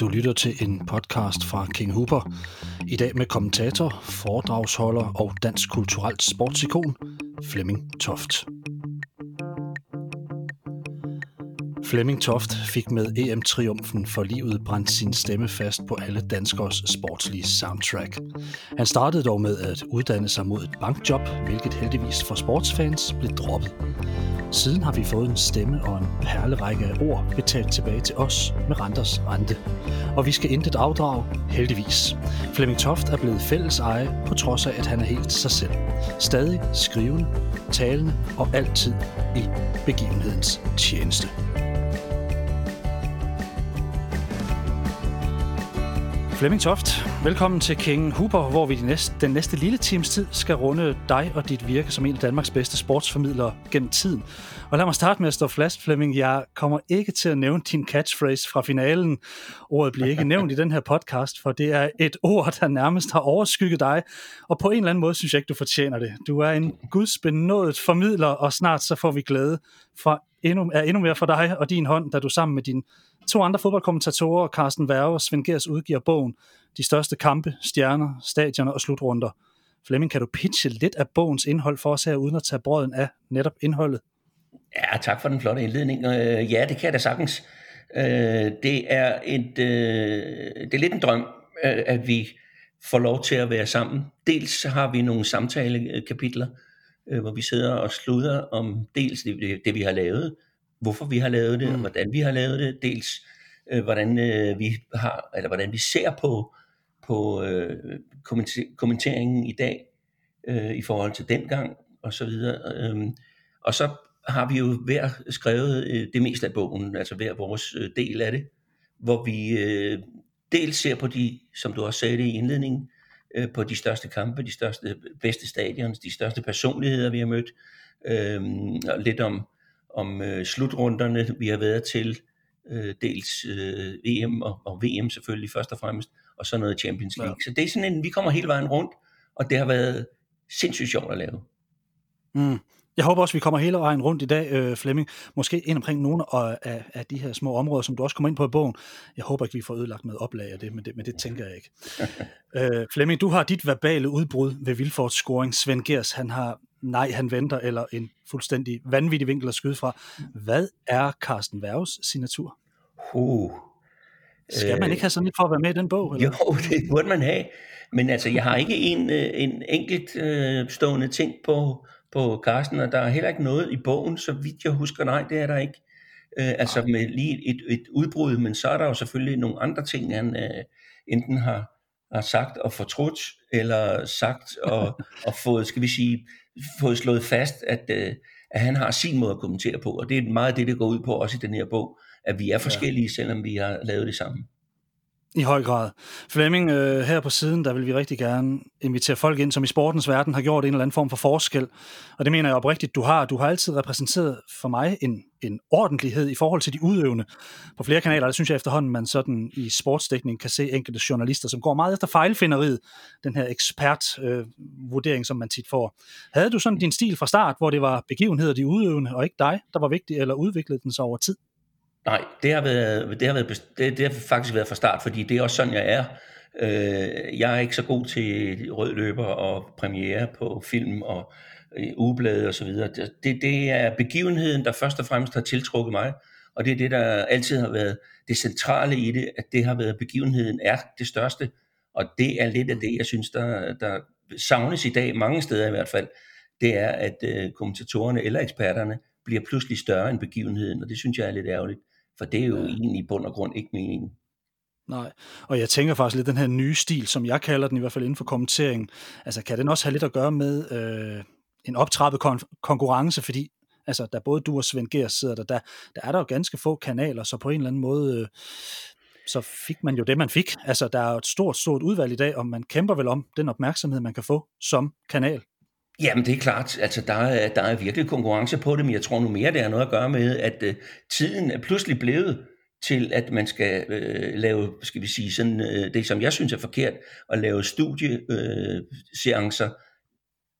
Du lytter til en podcast fra King Hooper. I dag med kommentator, foredragsholder og dansk kulturelt sportsikon Flemming Toft. Flemming Toft fik med EM-triumfen for livet brændt sin stemme fast på alle danskers sportslige soundtrack. Han startede dog med at uddanne sig mod et bankjob, hvilket heldigvis for sportsfans blev droppet. Siden har vi fået en stemme og en perlerække af ord betalt tilbage til os med renters rente. Og vi skal intet afdrag, heldigvis. Flemming Toft er blevet fælles eje, på trods af, at han er helt sig selv. Stadig skrivende, talende og altid i begivenhedens tjeneste. Flemming Toft, velkommen til King Huber, hvor vi de næste, den næste lille times tid skal runde dig og dit virke som en af Danmarks bedste sportsformidlere gennem tiden. Og lad mig starte med at stå fast, Flemming. Jeg kommer ikke til at nævne din catchphrase fra finalen. Ordet bliver ikke nævnt i den her podcast, for det er et ord, der nærmest har overskygget dig. Og på en eller anden måde synes jeg ikke, du fortjener det. Du er en gudsbenådet formidler, og snart så får vi glæde for endnu, er endnu mere for dig og din hånd, da du sammen med din to andre fodboldkommentatorer, Carsten Værge og Svend Gers, udgiver bogen de største kampe, stjerner, stadioner og slutrunder. Flemming, kan du pitche lidt af bogens indhold for os her, uden at tage brøden af netop indholdet? Ja, tak for den flotte indledning. Øh, ja, det kan jeg da sagtens. Øh, det er et, øh, det er lidt en drøm, at vi får lov til at være sammen. Dels har vi nogle samtalekapitler, hvor vi sidder og sluder om dels det, det vi har lavet, hvorfor vi har lavet det, mm. hvordan vi har lavet det, dels øh, hvordan øh, vi har, eller hvordan vi ser på på øh, kommenter- kommenteringen i dag øh, i forhold til dengang og så videre. Øh, og så har vi jo hver skrevet øh, det meste af bogen, altså hver vores øh, del af det, hvor vi øh, dels ser på de, som du også sagde det i indledningen, øh, på de største kampe, de største, bedste stadions, de største personligheder, vi har mødt, øh, og lidt om om øh, slutrunderne, vi har været til, øh, dels øh, EM og, og VM selvfølgelig først og fremmest, og så noget Champions League. Ja. Så det er sådan en, vi kommer hele vejen rundt, og det har været sindssygt sjovt at lave. Mm. Jeg håber også, vi kommer hele vejen rundt i dag, øh, Flemming. Måske ind omkring nogle af, af de her små områder, som du også kommer ind på i bogen. Jeg håber ikke, vi får ødelagt noget oplag af det, men det, men det tænker jeg ikke. øh, Flemming, du har dit verbale udbrud ved Vilfords scoring. Svend Gers, han har nej, han venter, eller en fuldstændig vanvittig vinkel at skyde fra. Hvad er Carsten Værges signatur? Uh, Skal man ikke have sådan lidt for at være med i den bog? Eller? Jo, det burde man have. Men altså, jeg har ikke en, øh, en enkelt øh, stående ting på, på Carsten, og der er heller ikke noget i bogen, så vidt jeg husker. Nej, det er der ikke. Øh, altså med lige et, et udbrud, men så er der jo selvfølgelig nogle andre ting, han øh, enten har, har sagt og fortrudt, eller sagt og, og fået, skal vi sige, fået slået fast, at, øh, at han har sin måde at kommentere på, og det er meget det, det går ud på også i den her bog, at vi er forskellige, ja. selvom vi har lavet det samme. I høj grad. Flemming, øh, her på siden, der vil vi rigtig gerne invitere folk ind, som i sportens verden har gjort en eller anden form for forskel. Og det mener jeg oprigtigt, du har. Du har altid repræsenteret for mig en, en ordentlighed i forhold til de udøvende. På flere kanaler, der synes jeg efterhånden, man sådan i sportsdækning kan se enkelte journalister, som går meget efter fejlfinderiet, den her ekspertvurdering, øh, som man tit får. Havde du sådan din stil fra start, hvor det var begivenheder de udøvende, og ikke dig, der var vigtig, eller udviklede den sig over tid? Nej, det har, været, det, har været, det, det har faktisk været fra start, fordi det er også sådan, jeg er. Øh, jeg er ikke så god til rød løber og premiere på film og øh, ugeblade og så videre. Det, det er begivenheden, der først og fremmest har tiltrukket mig, og det er det, der altid har været det centrale i det, at det har været begivenheden er det største, og det er lidt af det, jeg synes, der, der savnes i dag, mange steder i hvert fald, det er, at øh, kommentatorerne eller eksperterne bliver pludselig større end begivenheden, og det synes jeg er lidt ærgerligt. For det er jo ja. egentlig i bund og grund ikke meningen. Nej, og jeg tænker faktisk lidt den her nye stil, som jeg kalder den i hvert fald inden for kommenteringen, altså kan den også have lidt at gøre med øh, en optrappet kon- konkurrence, fordi altså der både du og Svend Gers sidder der, der, der er der jo ganske få kanaler, så på en eller anden måde, øh, så fik man jo det, man fik. Altså der er jo et stort, stort udvalg i dag, og man kæmper vel om den opmærksomhed, man kan få som kanal. Jamen det er klart, altså der er, der er virkelig konkurrence på det, men jeg tror nu mere, det har noget at gøre med, at uh, tiden er pludselig blevet til, at man skal uh, lave, skal vi sige, sådan, uh, det som jeg synes er forkert, at lave studieseancer uh,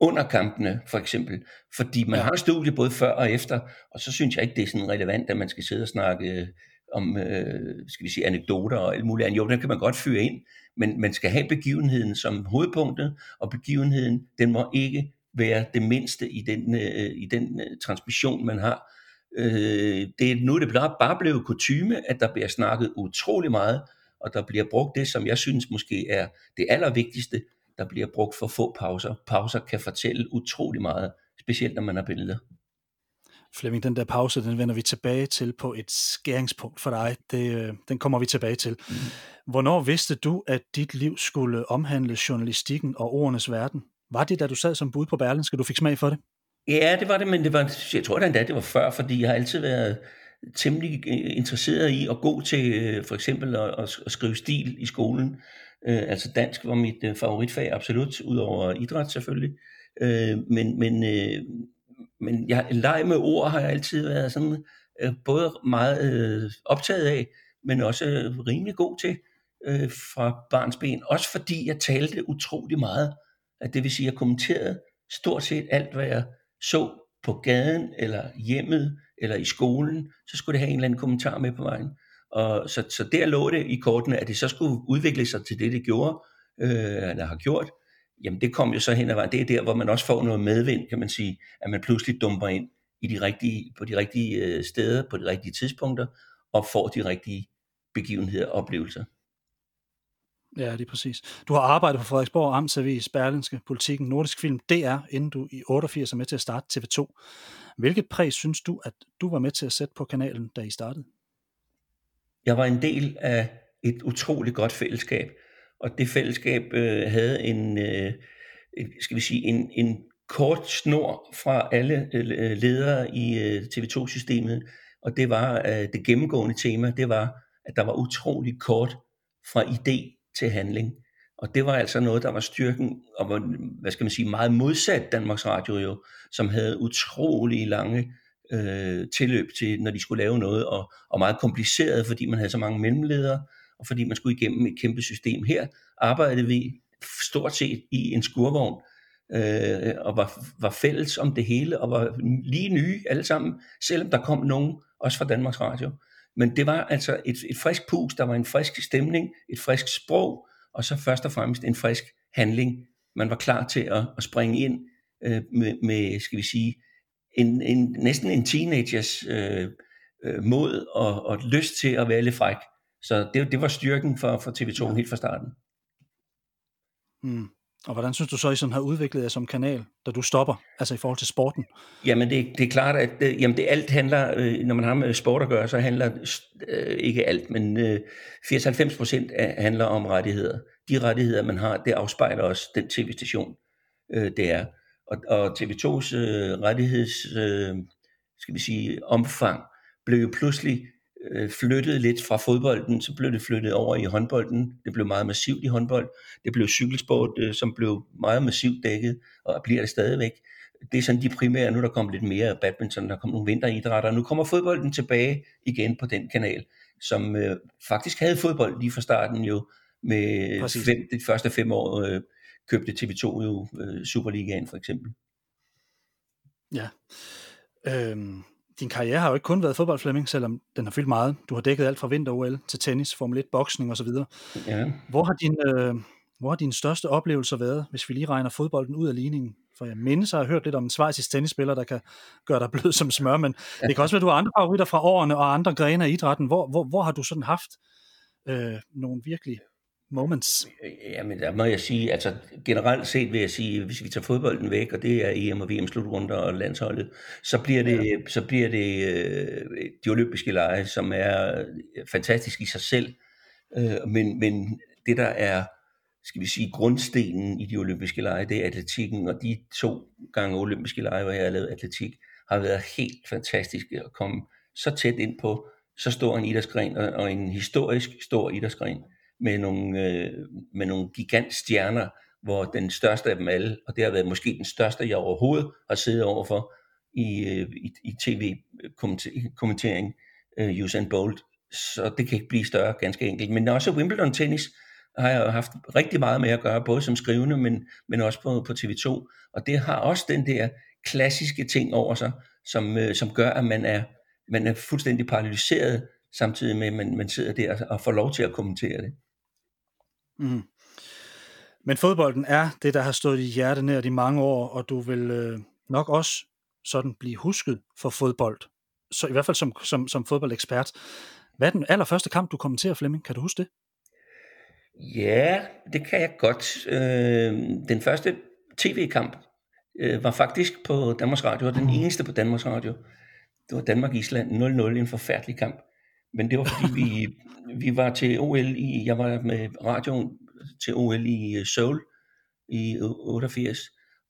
under kampene, for eksempel. Fordi man ja. har studie både før og efter, og så synes jeg ikke, det er sådan relevant, at man skal sidde og snakke om øh, skal vi sige, anekdoter og alt muligt andet. Jo, den kan man godt fyre ind, men man skal have begivenheden som hovedpunktet, og begivenheden, den må ikke være det mindste i den, øh, i den øh, transmission, man har. Øh, det, nu er det bare blevet kutyme, at der bliver snakket utrolig meget, og der bliver brugt det, som jeg synes måske er det allervigtigste, der bliver brugt for få pauser. Pauser kan fortælle utrolig meget, specielt når man har billeder. Flemming, den der pause, den vender vi tilbage til på et skæringspunkt for dig. Det, øh, den kommer vi tilbage til. Mm. Hvornår vidste du, at dit liv skulle omhandle journalistikken og ordenes verden? Var det, da du sad som bud på Berlinske, du fik smag for det? Ja, det var det, men det var, jeg tror da endda, det var før, fordi jeg har altid været temmelig øh, interesseret i at gå til øh, for eksempel at, at skrive stil i skolen. Øh, altså dansk var mit favoritfag, absolut, udover idræt selvfølgelig. Men, men men jeg, leg med ord har jeg altid været sådan, øh, både meget øh, optaget af, men også rimelig god til øh, fra barns ben. Også fordi jeg talte utrolig meget. At det vil sige, at jeg kommenterede stort set alt, hvad jeg så på gaden, eller hjemmet, eller i skolen, så skulle det have en eller anden kommentar med på vejen. Og så, så der lå det i kortene, at det så skulle udvikle sig til det, det gjorde, øh, eller har gjort, jamen det kom jo så hen ad vejen. Det er der, hvor man også får noget medvind, kan man sige, at man pludselig dumper ind i de rigtige, på de rigtige øh, steder, på de rigtige tidspunkter, og får de rigtige begivenheder og oplevelser. Ja, det er præcis. Du har arbejdet på Frederiksborg Amtsavis, Berlinske, Politikken, Nordisk Film, DR, inden du i 88 er med til at starte TV2. Hvilket præg synes du, at du var med til at sætte på kanalen, da I startede? Jeg var en del af et utroligt godt fællesskab, og det fællesskab øh, havde en, øh, skal vi sige, en, en kort snor fra alle øh, ledere i øh, TV2-systemet, og det var øh, det gennemgående tema, det var, at der var utrolig kort fra idé til handling. Og det var altså noget, der var styrken, og var, hvad skal man sige, meget modsat Danmarks Radio jo, som havde utrolig lange øh, tilløb til, når de skulle lave noget, og, og meget kompliceret, fordi man havde så mange mellemledere, og fordi man skulle igennem et kæmpe system. Her arbejdede vi stort set i en skurvogn, øh, og var, var fælles om det hele, og var lige nye alle sammen, selvom der kom nogen, også fra Danmarks Radio. Men det var altså et, et frisk pus, der var en frisk stemning, et frisk sprog, og så først og fremmest en frisk handling. Man var klar til at, at springe ind øh, med, med, skal vi sige, en, en, næsten en teenagers øh, øh, mod og, og lyst til at være lidt fræk. Så det, det var styrken for, for TV2 ja. helt fra starten. Mm. Og hvordan synes du så, I sådan har udviklet jer som kanal, da du stopper, altså i forhold til sporten? Jamen det, det er klart, at det, jamen det alt handler, øh, når man har med sport at gøre, så handler øh, ikke alt, men øh, 80-90 procent handler om rettigheder. De rettigheder, man har, det afspejler også den tv-station, øh, det er. Og, og TV2's øh, rettigheds, øh, skal vi sige, omfang blev jo pludselig øh, flyttet lidt fra fodbolden, så blev det flyttet over i håndbolden. Det blev meget massivt i håndbold. Det blev cykelsport, øh, som blev meget massivt dækket, og bliver det stadigvæk. Det er sådan de primære, nu der kommer lidt mere badminton, der kommer nogle vinteridrætter. Nu kommer fodbolden tilbage igen på den kanal, som øh, faktisk havde fodbold lige fra starten jo, med fem, de første fem år øh, købte TV2 jo øh, Superligaen for eksempel. Ja. Øhm, din karriere har jo ikke kun været fodbold, Flemming, selvom den har fyldt meget. Du har dækket alt fra vinter-OL til tennis, Formel 1, boksning osv. Ja. Hvor har din, øh, hvor har dine største oplevelser været, hvis vi lige regner fodbolden ud af ligningen? For jeg mindes, at jeg har hørt lidt om en svejsisk tennisspiller, der kan gøre dig blød som smør, men det kan også være, at du har andre favoritter fra årene og andre grene af idrætten. Hvor, hvor, hvor har du sådan haft øh, nogle virkelig moments? Jamen, der må jeg sige, altså generelt set vil jeg sige, hvis vi tager fodbolden væk, og det er EM og VM slutrunder og landsholdet, så bliver det, ja. så bliver det øh, de olympiske lege, som er fantastisk i sig selv, øh, men, men det der er, skal vi sige, grundstenen i de olympiske lege, det er atletikken, og de to gange olympiske lege, hvor jeg har lavet atletik, har været helt fantastiske at komme så tæt ind på så stor en idrætsgren, og en historisk stor idrætsgren med nogle, øh, med nogle gigantstjerner, hvor den største af dem alle, og det har været måske den største, jeg overhovedet har siddet overfor i, øh, i, i tv-kommentering, øh, Usain Bolt. Så det kan ikke blive større, ganske enkelt. Men også Wimbledon tennis har jeg haft rigtig meget med at gøre, både som skrivende, men, men også på, på TV2. Og det har også den der klassiske ting over sig, som, øh, som gør, at man er, man er fuldstændig paralyseret samtidig med, at man, man sidder der og får lov til at kommentere det. Mm. Men fodbolden er det, der har stået i hjertet nær i mange år, og du vil øh, nok også sådan blive husket for fodbold. Så i hvert fald som, som, som fodboldekspert. Hvad er den allerførste kamp, du kommenterer, Flemming? Kan du huske det? Ja, det kan jeg godt. Øh, den første tv-kamp øh, var faktisk på Danmarks Radio, og den eneste på Danmarks Radio. Det var Danmark-Island 0-0, en forfærdelig kamp. Men det var fordi vi, vi var til OL i, jeg var med radioen til OL i øh, Seoul i 88,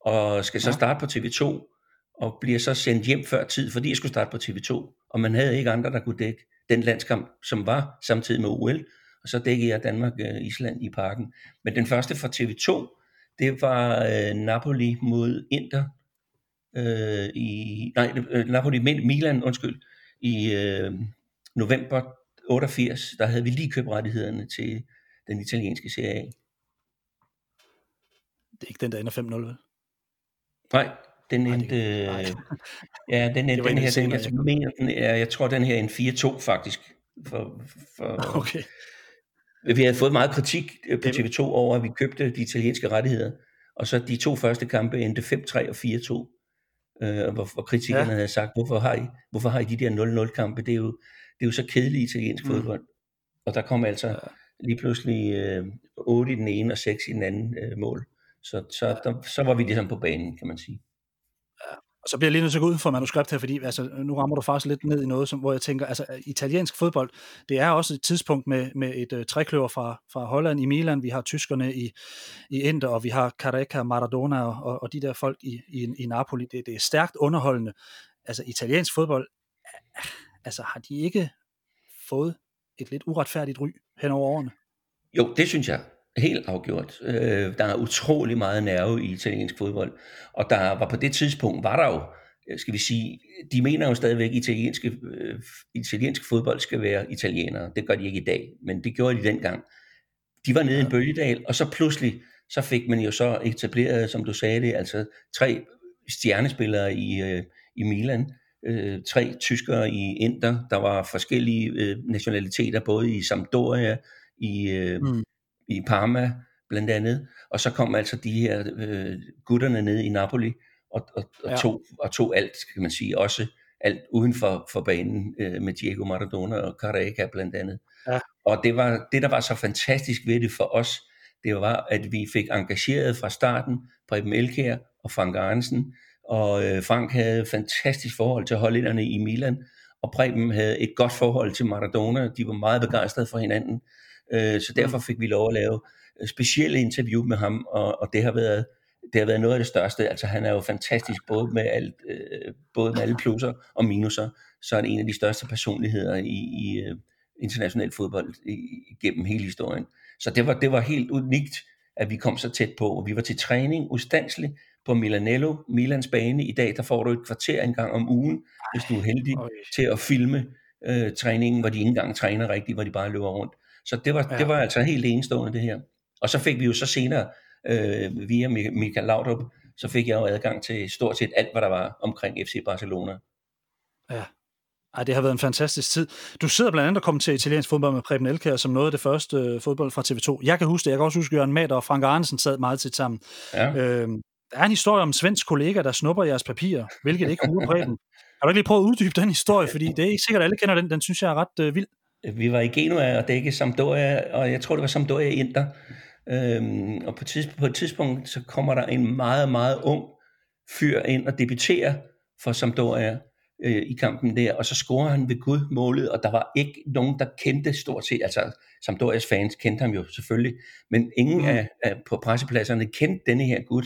og skal så starte på TV2, og bliver så sendt hjem før tid, fordi jeg skulle starte på TV2, og man havde ikke andre, der kunne dække den landskamp, som var samtidig med OL, og så dækkede jeg Danmark-Island øh, i parken. Men den første fra TV2, det var øh, Napoli mod Inter, øh, i, nej, øh, Napoli Milan, undskyld, i øh, november 88, der havde vi lige købt rettighederne til den italienske Serie A. Det er ikke den, der ender 5-0, vel? Nej, den endte... Øh, ja, den, endte, den her, den, jeg, mener, den er, jeg tror, den her er en 4-2 faktisk. For, for, okay. Vi havde fået meget kritik øh, på TV2 over, at vi købte de italienske rettigheder, og så de to første kampe endte 5-3 og 4-2. Øh, hvor, hvor kritikerne ja. havde sagt, hvorfor har, I, hvorfor har I de der 0-0 kampe? Det er jo, det er jo så kedeligt italiensk mm. fodbold. Og der kom altså ja. lige pludselig øh, 8 i den ene og 6 i den anden øh, mål. Så, så, der, så var vi ligesom på banen, kan man sige. Og så bliver jeg lige nødt til at gå ud for manuskript her, fordi altså, nu rammer du faktisk lidt ned i noget, som, hvor jeg tænker, altså italiensk fodbold, det er også et tidspunkt med, med et uh, trækløver fra, fra Holland i Milan, vi har tyskerne i, i Inter, og vi har Careca, Maradona og, og de der folk i, i, i Napoli. Det, det er stærkt underholdende. Altså italiensk fodbold, altså har de ikke fået et lidt uretfærdigt ry hen over årene? Jo, det synes jeg. Helt afgjort. Øh, der er utrolig meget nerve i italiensk fodbold. Og der var på det tidspunkt, var der jo, øh, skal vi sige, de mener jo stadigvæk, at italienske, øh, italiensk fodbold skal være italienere. Det gør de ikke i dag, men det gjorde de dengang. De var nede i en bølgedal, og så pludselig, så fik man jo så etableret, som du sagde det, altså tre stjernespillere i, øh, i Milan, øh, tre tyskere i Inter, der var forskellige øh, nationaliteter, både i Sampdoria, i, øh, mm i Parma blandt andet, og så kom altså de her øh, gutterne ned i Napoli og, og, og, ja. tog, og tog alt, kan man sige, også alt uden for, for banen øh, med Diego Maradona og Careca blandt andet. Ja. Og det var det, der var så fantastisk ved det for os, det var, at vi fik engageret fra starten Preben Elkær og Frank Arnsen, og øh, Frank havde fantastisk forhold til hollænderne i Milan, og Preben havde et godt forhold til Maradona, de var meget begejstrede for hinanden, Øh, så derfor mm. fik vi lov at lave øh, specielle interview med ham, og, og det har været det har været noget af det største. Altså han er jo fantastisk både med alt, øh, både med alle plusser og minuser, så er det en af de største personligheder i, i international fodbold gennem hele historien. Så det var, det var helt unikt, at vi kom så tæt på, og vi var til træning ustandsligt på Milanello, Milans bane. I dag der får du et kvarter en gang om ugen, hvis du er heldig til at filme øh, træningen, hvor de ikke engang træner rigtigt, hvor de bare løber rundt. Så det var, ja. det var altså helt enestående det her. Og så fik vi jo så senere, øh, via Michael Laudrup, så fik jeg jo adgang til stort set alt, hvad der var omkring FC Barcelona. Ja. Ej, det har været en fantastisk tid. Du sidder blandt andet og kommer til italiensk fodbold med Preben Elkær som noget af det første øh, fodbold fra TV2. Jeg kan huske det. Jeg kan også huske, at Jørgen Mader og Frank Arnesen sad meget tæt sammen. Ja. Øh, der er en historie om en svensk kollega, der snupper jeres papirer, hvilket ikke kunne Preben. Har du ikke lige prøvet at uddybe den historie? Fordi det er ikke sikkert, at alle kender den. Den synes jeg er ret øh, vild vi var i Genua og dække Sampdoria, og jeg tror, det var Sampdoria Inter. Øhm, og på, tids, på et tidspunkt, så kommer der en meget, meget ung fyr ind og debuterer for Sampdoria øh, i kampen der, og så scorer han ved Gud målet, og der var ikke nogen, der kendte stort set, altså Sampdorias fans kendte ham jo selvfølgelig, men ingen mm. af, af, på pressepladserne kendte denne her Gud,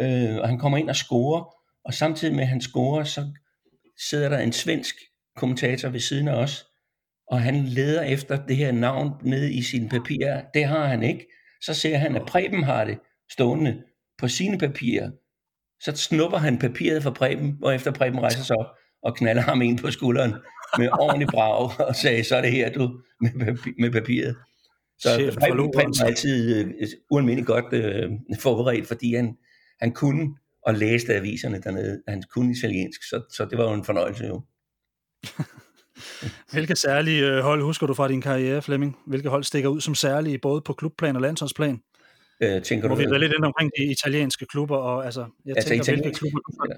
øh, og han kommer ind og scorer, og samtidig med at han scorer, så sidder der en svensk kommentator ved siden af os, og han leder efter det her navn nede i sine papirer. Det har han ikke. Så ser han, at Preben har det stående på sine papirer. Så snupper han papiret fra Preben, og efter Preben rejser sig op og knaller ham ind på skulderen med ordentlig brag og sagde, så er det her du med, papir, med papiret. Så Preben, Preben var altid uh, ualmindeligt godt uh, forberedt, fordi han, han kunne og læste aviserne dernede. Han kunne italiensk, så, så det var jo en fornøjelse jo. Hvilke særlige øh, hold husker du fra din karriere, Flemming? Hvilke hold stikker ud som særlige, både på klubplan og landsholdsplan? Øh, tænker Hvor du, vi er lidt ind omkring de italienske klubber, og altså, jeg Altså tænker, hvilke italienske- klubber du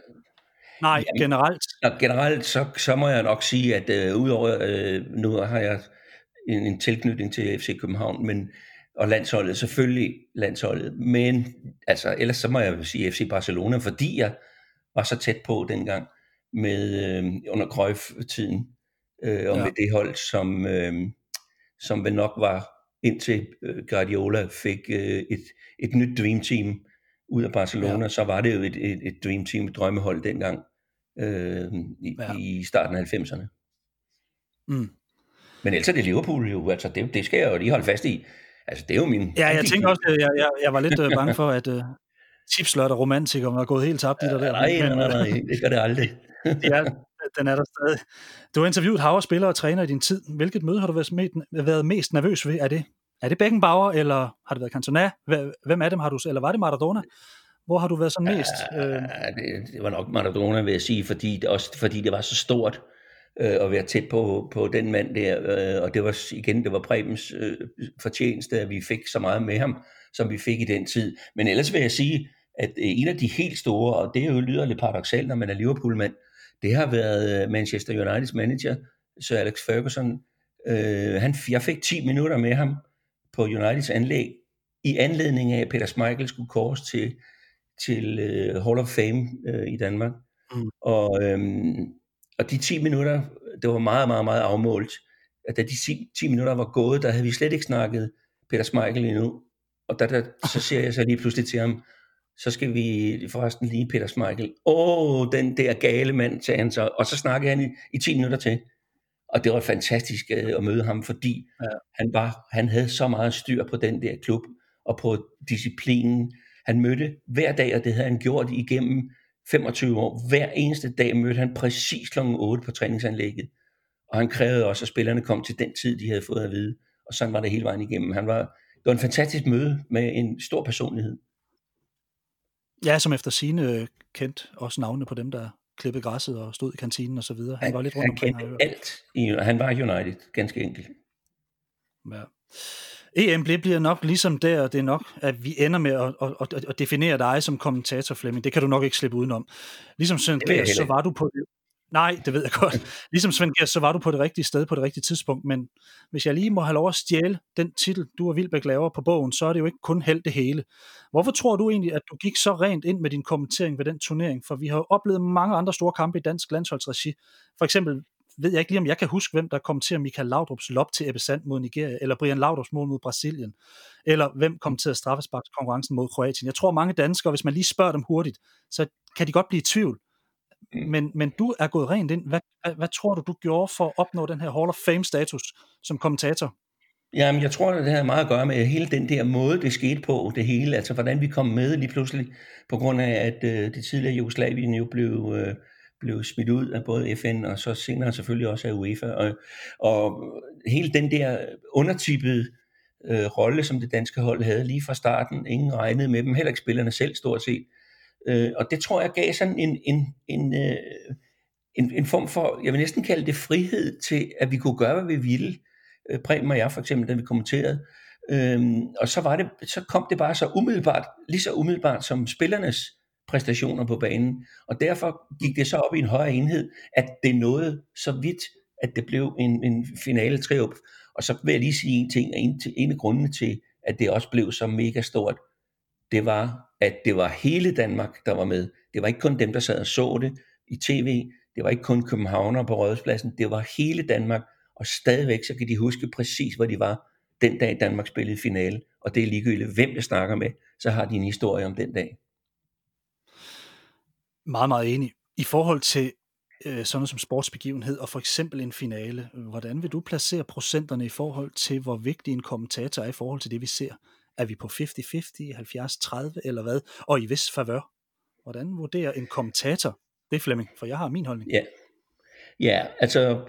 Nej, Jamen- generelt. Nå, generelt så, så må jeg nok sige, at øh, udover, øh, nu har jeg en, en tilknytning til FC København, men, og landsholdet, selvfølgelig landsholdet, men altså, ellers så må jeg jo sige FC Barcelona, fordi jeg var så tæt på dengang med øh, under Cruyff-tiden, øh, og Ja. med det hold, som, øh, som vel nok var indtil øh, Guardiola fik øh, et, et nyt dream team ud af Barcelona, Ja. så var det jo et, et, et dream team, et drømmehold dengang øh, i, ja. i starten af 90'erne. Mm. Men ellers er det Liverpool jo, altså det, det skal jeg jo lige holde fast i. Altså det er jo min... Ja, jeg tænker også, at jeg, jeg, jeg var lidt øh, bange for, at uh, tipslot og romantikere var gået helt tabt i der. der. Nej, nej, nej, øh, nej, det gør det aldrig. ja, den er der stadig. Du har interviewet hav spillere og træner i din tid. Hvilket møde har du været mest, været mest nervøs ved? Er det, er det Beckenbauer, eller har det været Cantona? Hvem af dem har du, eller var det Maradona? Hvor har du været sådan mest? Øh, Ja, det, det var nok Maradona, vil jeg sige, fordi det, også fordi det var så stort øh, at være tæt på, på den mand der, øh, og det var igen, det var Prebens øh, fortjeneste, at vi fik så meget med ham, som vi fik i den tid. Men ellers vil jeg sige, at øh, en af de helt store, og det er jo lyder lidt paradoxalt, når man er Liverpool-mand, det har været øh, Manchester Uniteds manager, Sir Alex Ferguson. Øh, han, jeg fik 10 minutter med ham på Uniteds anlæg, i anledning af, at Peter Schmeichel skulle kors til til øh, Hall of Fame øh, i Danmark. Mm. Og, øhm, og de 10 minutter, det var meget, meget, meget afmålt. At da de 10, 10 minutter var gået, der havde vi slet ikke snakket Peter Schmeichel endnu. Og der, der, så siger jeg så lige pludselig til ham, så skal vi forresten lige Peter Schmeichel. Åh, den der gale mand, sagde han så. Og så snakkede han i, i 10 minutter til. Og det var fantastisk øh, at møde ham, fordi ja. han, var, han havde så meget styr på den der klub, og på disciplinen. Han mødte hver dag, og det havde han gjort igennem 25 år. Hver eneste dag mødte han præcis kl. 8 på træningsanlægget. Og han krævede også, at spillerne kom til den tid, de havde fået at vide. Og sådan var det hele vejen igennem. Han var, det var en fantastisk møde med en stor personlighed. ja, som efter sine kendt også navne på dem, der klippede græsset og stod i kantinen og så videre. Han, var lidt rundt han omkring. jeg kendte alt. I, han var United, ganske enkelt. Ja. EM bliver nok ligesom der, og det er nok, at vi ender med at, at, at, at definere dig som kommentator, Flemming. Det kan du nok ikke slippe udenom. Ligesom jeg Gers, så var du på det... Nej, det ved jeg godt. Ligesom Svend Gers, så var du på det rigtige sted på det rigtige tidspunkt, men hvis jeg lige må have lov at stjæle den titel, du og Vilbæk laver på bogen, så er det jo ikke kun held det hele. Hvorfor tror du egentlig, at du gik så rent ind med din kommentering ved den turnering? For vi har jo oplevet mange andre store kampe i dansk landsholdsregi. For eksempel ved jeg ikke lige, om jeg kan huske, hvem der kommenterer Michael Laudrups lop til Ebbe Sand mod Nigeria, eller Brian Laudrups mål mod Brasilien, eller hvem kommenterede straffesparkskonkurrencen mod Kroatien. Jeg tror, mange danskere, hvis man lige spørger dem hurtigt, så kan de godt blive i tvivl. Men, men du er gået rent ind. Hvad, hvad, hvad tror du, du gjorde for at opnå den her Hall of Fame-status som kommentator? Jamen, jeg tror, at det har meget at gøre med hele den der måde, det skete på, det hele. Altså, hvordan vi kom med lige pludselig, på grund af, at øh, det tidligere Jugoslavien jo blev, øh, blev smidt ud af både FN, og så senere selvfølgelig også af UEFA. Og, og hele den der undertypede øh, rolle, som det danske hold havde lige fra starten. Ingen regnede med dem, heller ikke spillerne selv stort set. Øh, og det tror jeg gav sådan en, en, en, øh, en, en form for, jeg vil næsten kalde det frihed til, at vi kunne gøre, hvad vi ville. Øh, Preben og jeg for eksempel, da vi kommenterede. Øhm, og så, var det, så kom det bare så umiddelbart, lige så umiddelbart som spillernes præstationer på banen. Og derfor gik det så op i en højere enhed, at det nåede så vidt, at det blev en, en finale triumf. Og så vil jeg lige sige en ting, en, en af grundene til, at det også blev så mega stort, det var, at det var hele Danmark, der var med. Det var ikke kun dem, der sad og så det i tv. Det var ikke kun københavner på Rådhuspladsen. Det var hele Danmark. Og stadigvæk så kan de huske præcis, hvor de var den dag Danmark spillede finale. Og det er ligegyldigt, hvem jeg snakker med, så har de en historie om den dag. Meget, meget enig. I forhold til øh, sådan noget som sportsbegivenhed og for eksempel en finale, hvordan vil du placere procenterne i forhold til, hvor vigtig en kommentator er i forhold til det, vi ser? Er vi på 50-50, 70-30 eller hvad? Og i vis favør. Hvordan vurderer en kommentator det, Flemming? For jeg har min holdning. Ja, ja altså,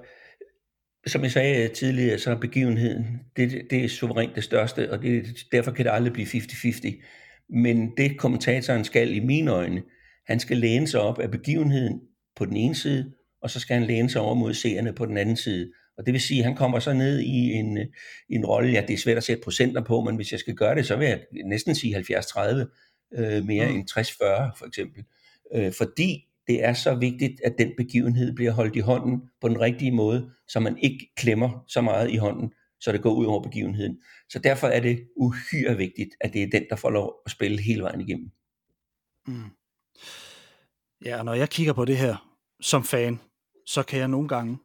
som jeg sagde tidligere, så er begivenheden, det, det er suverænt det største, og det, derfor kan det aldrig blive 50-50. Men det kommentatoren skal i mine øjne, han skal læne sig op af begivenheden på den ene side, og så skal han læne sig over mod seerne på den anden side. Og det vil sige, at han kommer så ned i en, en rolle, ja, det er svært at sætte procenter på, men hvis jeg skal gøre det, så vil jeg næsten sige 70-30 øh, mere mm. end 60-40 for eksempel. Øh, fordi det er så vigtigt, at den begivenhed bliver holdt i hånden på den rigtige måde, så man ikke klemmer så meget i hånden, så det går ud over begivenheden. Så derfor er det uhyre vigtigt, at det er den, der får lov at spille hele vejen igennem. Mm. Ja, når jeg kigger på det her som fan, så kan jeg nogle gange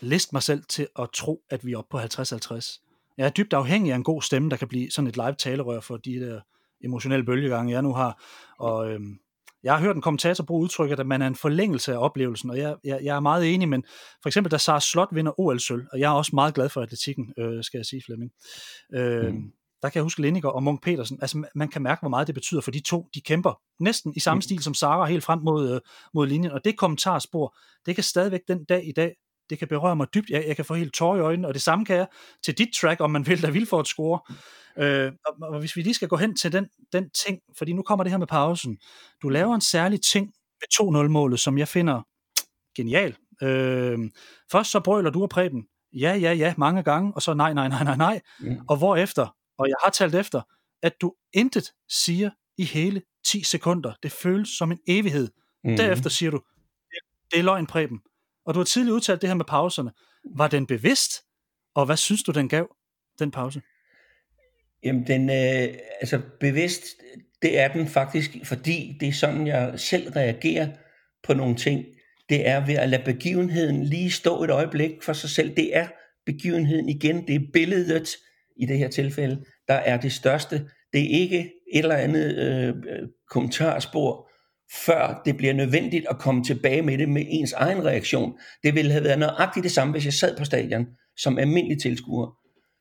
liste mig selv til at tro, at vi er oppe på 50-50. Jeg er dybt afhængig af en god stemme, der kan blive sådan et live talerør for de der emotionelle bølgegange, jeg nu har. Og øhm, jeg har hørt en kommentator bruge udtrykket, at man er en forlængelse af oplevelsen, og jeg, jeg, jeg er meget enig, men for eksempel, da Sars Slot vinder OL-sølv, og jeg er også meget glad for atletikken, øh, skal jeg sige, Flemming. Øh, mm. Der kan jeg huske Lenniger og Munk Petersen, altså man kan mærke, hvor meget det betyder, for de to, de kæmper næsten i samme mm. stil som Sara helt frem mod, øh, mod linjen, og det kommentarspor, det kan stadigvæk den dag i dag det kan berøre mig dybt. Jeg, jeg kan få helt tår i øjnene, og det samme kan jeg til dit track, om man vil, der vil få et score. Øh, og, og hvis vi lige skal gå hen til den, den ting, fordi nu kommer det her med pausen. Du laver en særlig ting ved 2-0-målet, som jeg finder genial. Øh, først så brøler du og Preben, ja, ja, ja, mange gange, og så nej, nej, nej, nej, nej. Mm. Og hvorefter, og jeg har talt efter, at du intet siger i hele 10 sekunder. Det føles som en evighed. Mm. Derefter siger du, det er løgn, Preben. Og du har tidligere udtalt det her med pauserne. Var den bevidst, og hvad synes du, den gav, den pause? Jamen, den, øh, altså bevidst, det er den faktisk, fordi det er sådan, jeg selv reagerer på nogle ting. Det er ved at lade begivenheden lige stå et øjeblik for sig selv. Det er begivenheden igen, det er billedet i det her tilfælde, der er det største. Det er ikke et eller andet øh, kommentarspor, før det bliver nødvendigt at komme tilbage med det med ens egen reaktion. Det ville have været nøjagtigt det samme, hvis jeg sad på stadion som almindelig tilskuer.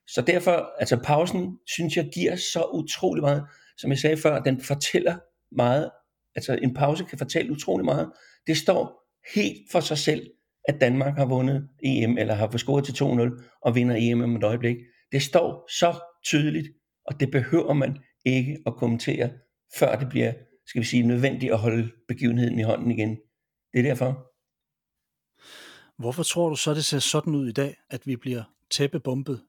Så derfor, altså pausen, synes jeg giver så utrolig meget. Som jeg sagde før, den fortæller meget. Altså en pause kan fortælle utrolig meget. Det står helt for sig selv, at Danmark har vundet EM, eller har scoret til 2-0 og vinder EM om et øjeblik. Det står så tydeligt, og det behøver man ikke at kommentere, før det bliver skal vi sige, nødvendigt at holde begivenheden i hånden igen. Det er derfor. Hvorfor tror du så, det ser sådan ud i dag, at vi bliver tæppebumpet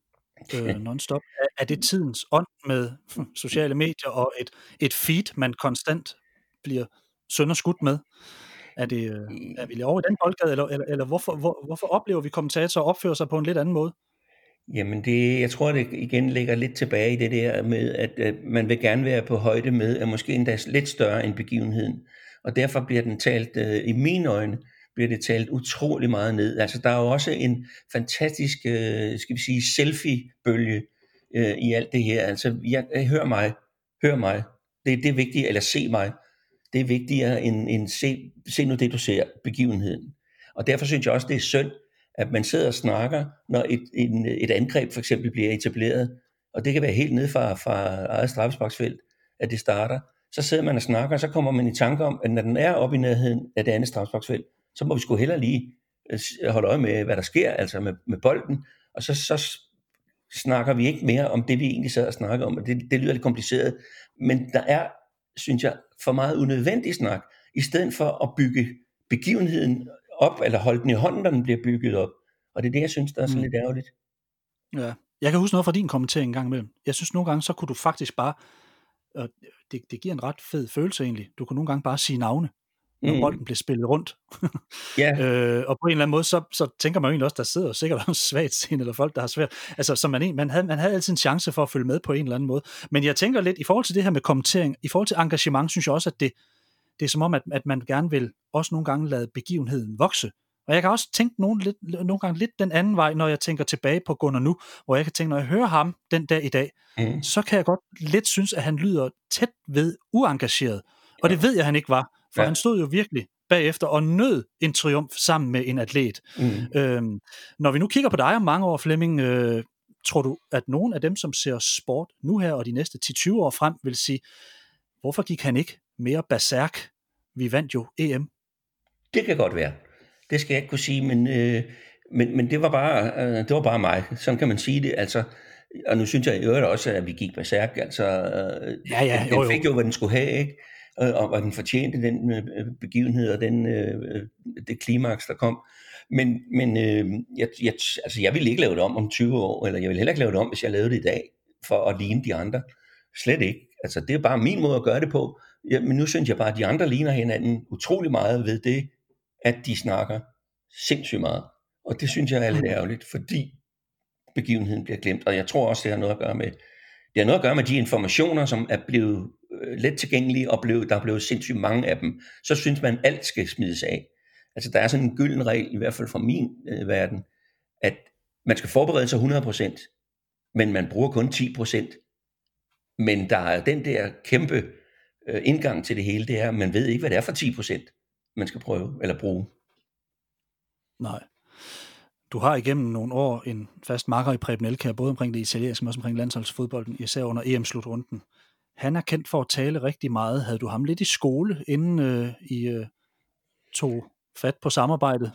øh, non-stop? Er, det tidens ånd med sociale medier og et, et feed, man konstant bliver sønderskudt med? Er, det, øh, er vi over i den boldgade, eller, eller, eller hvorfor, hvor, hvorfor oplever vi kommentatorer opføre sig på en lidt anden måde? Jamen det, jeg tror det igen ligger lidt tilbage i det der med, at, at man vil gerne være på højde med, at måske endda lidt større end begivenheden. Og derfor bliver den talt, øh, i mine øjne, bliver det talt utrolig meget ned. Altså der er jo også en fantastisk, øh, skal vi sige, selfie-bølge øh, i alt det her. Altså jeg, jeg hør mig, hør mig. Det, det er vigtigt, eller se mig. Det er vigtigere end, end se, se nu det, du ser, begivenheden. Og derfor synes jeg også, det er synd, at man sidder og snakker, når et, en, et angreb for eksempel bliver etableret, og det kan være helt ned fra, fra eget straffesparksfelt, at det starter, så sidder man og snakker, og så kommer man i tanke om, at når den er oppe i nærheden af det andet straffesparksfelt, så må vi sgu heller lige øh, holde øje med, hvad der sker, altså med, med bolden, og så, så snakker vi ikke mere om det, vi egentlig sad og snakker om, og det, det lyder lidt kompliceret, men der er, synes jeg, for meget unødvendig snak, i stedet for at bygge begivenheden op, eller holde den i hånden, når den bliver bygget op. Og det er det, jeg synes, der er så mm. lidt ærgerligt. Ja. Jeg kan huske noget fra din kommentering en gang imellem. Jeg synes nogle gange, så kunne du faktisk bare, og det, det giver en ret fed følelse egentlig, du kunne nogle gange bare sige navne, når mm. bolden bliver spillet rundt. ja. øh, og på en eller anden måde, så, så tænker man jo egentlig også, der sidder sikkert også svagt scene, eller folk, der har svært. Altså, så man, man, havde, man havde altid en chance for at følge med på en eller anden måde. Men jeg tænker lidt, i forhold til det her med kommentering, i forhold til engagement, synes jeg også, at det, det er som om, at, at man gerne vil også nogle gange lade begivenheden vokse. Og jeg kan også tænke nogle, lidt, nogle gange lidt den anden vej, når jeg tænker tilbage på Gunnar nu, hvor jeg kan tænke, når jeg hører ham den dag i dag, mm. så kan jeg godt lidt synes, at han lyder tæt ved uengageret. Og det ved jeg, han ikke var, for ja. han stod jo virkelig bagefter og nød en triumf sammen med en atlet. Mm. Øhm, når vi nu kigger på dig om mange år, Flemming, øh, tror du, at nogen af dem, som ser sport nu her og de næste 10-20 år frem, vil sige, hvorfor gik han ikke mere berserk. Vi vandt jo EM. Det kan godt være. Det skal jeg ikke kunne sige, men, øh, men, men det, var bare, øh, det var bare mig. Sådan kan man sige det. Altså, og nu synes jeg i øvrigt også, at vi gik berserk. Altså, øh, ja, ja, jo, jo. den fik jo, hvad den skulle have, ikke? Og, og den fortjente den øh, begivenhed og den, øh, det klimaks, der kom. Men, men øh, jeg, jeg, altså, jeg vil ikke lave det om om 20 år, eller jeg vil heller ikke lave det om, hvis jeg lavede det i dag, for at ligne de andre. Slet ikke. Altså, det er bare min måde at gøre det på. Ja, men nu synes jeg bare, at de andre ligner hinanden utrolig meget ved det, at de snakker sindssygt meget. Og det synes jeg er lidt ærgerligt, fordi begivenheden bliver glemt. Og jeg tror også, det har noget at gøre med, det har noget at gøre med de informationer, som er blevet øh, let tilgængelige, og blev, der er blevet sindssygt mange af dem. Så synes man, alt skal smides af. Altså der er sådan en gylden regel, i hvert fald fra min øh, verden, at man skal forberede sig 100%, men man bruger kun 10%. Men der er den der kæmpe øh, indgang til det hele, det er, at man ved ikke, hvad det er for 10%, man skal prøve eller bruge. Nej. Du har igennem nogle år en fast makker i Preben Elkær, både omkring det italienske, men også omkring landsholdsfodbolden, især under EM-slutrunden. Han er kendt for at tale rigtig meget. Havde du ham lidt i skole, inden øh, I øh, tog fat på samarbejdet?